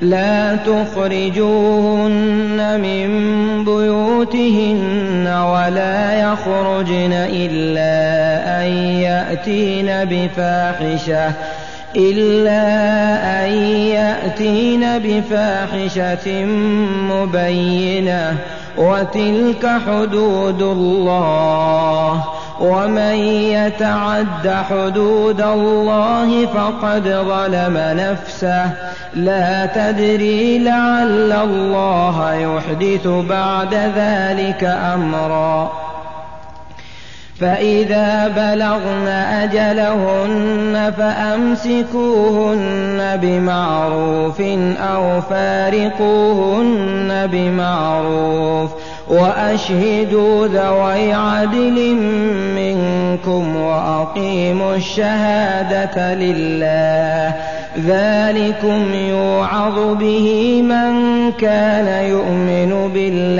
لا تخرجوهن من بيوتهن ولا يخرجن إلا أن يأتين بفاحشة إلا أن يأتين بفاحشة مبينة وتلك حدود الله. ومن يتعد حدود الله فقد ظلم نفسه. لا تدري لعل الله يحدث بعد ذلك أمرا. فإذا بلغن أجلهن فأمسكوهن بمعروف أو فارقوهن بمعروف. وأشهدوا ذوي عدل منكم وأقيموا الشهادة لله. ذلكم يوعظ به من كان يؤمن بالله.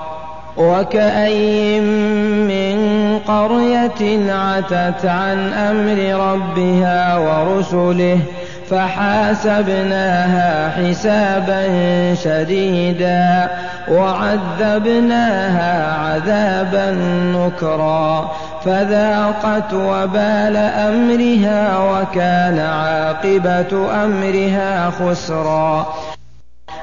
وكأي من قرية عتت عن أمر ربها ورسله فحاسبناها حسابا شديدا وعذبناها عذابا نكرا فذاقت وبال امرها وكان عاقبه امرها خسرا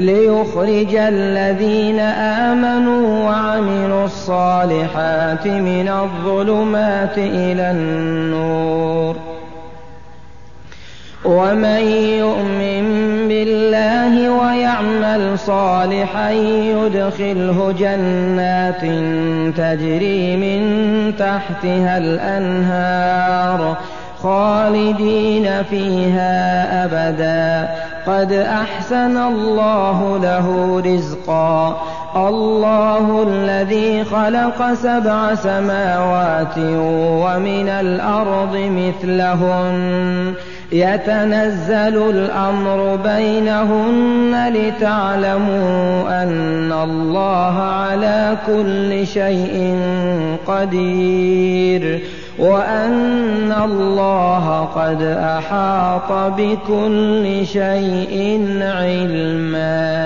ليخرج الذين آمنوا وعملوا الصالحات من الظلمات إلى النور. ومن يؤمن بالله ويعمل صالحا يدخله جنات تجري من تحتها الأنهار خالدين فيها أبدا. قد أحسن الله له رزقا. الله الذي خلق سبع سماوات ومن الأرض مثلهن. يتنزل الأمر بينهن لتعلموا أن الله على كل شيء قدير. وأن الله قد أحاط بكل شيء علما.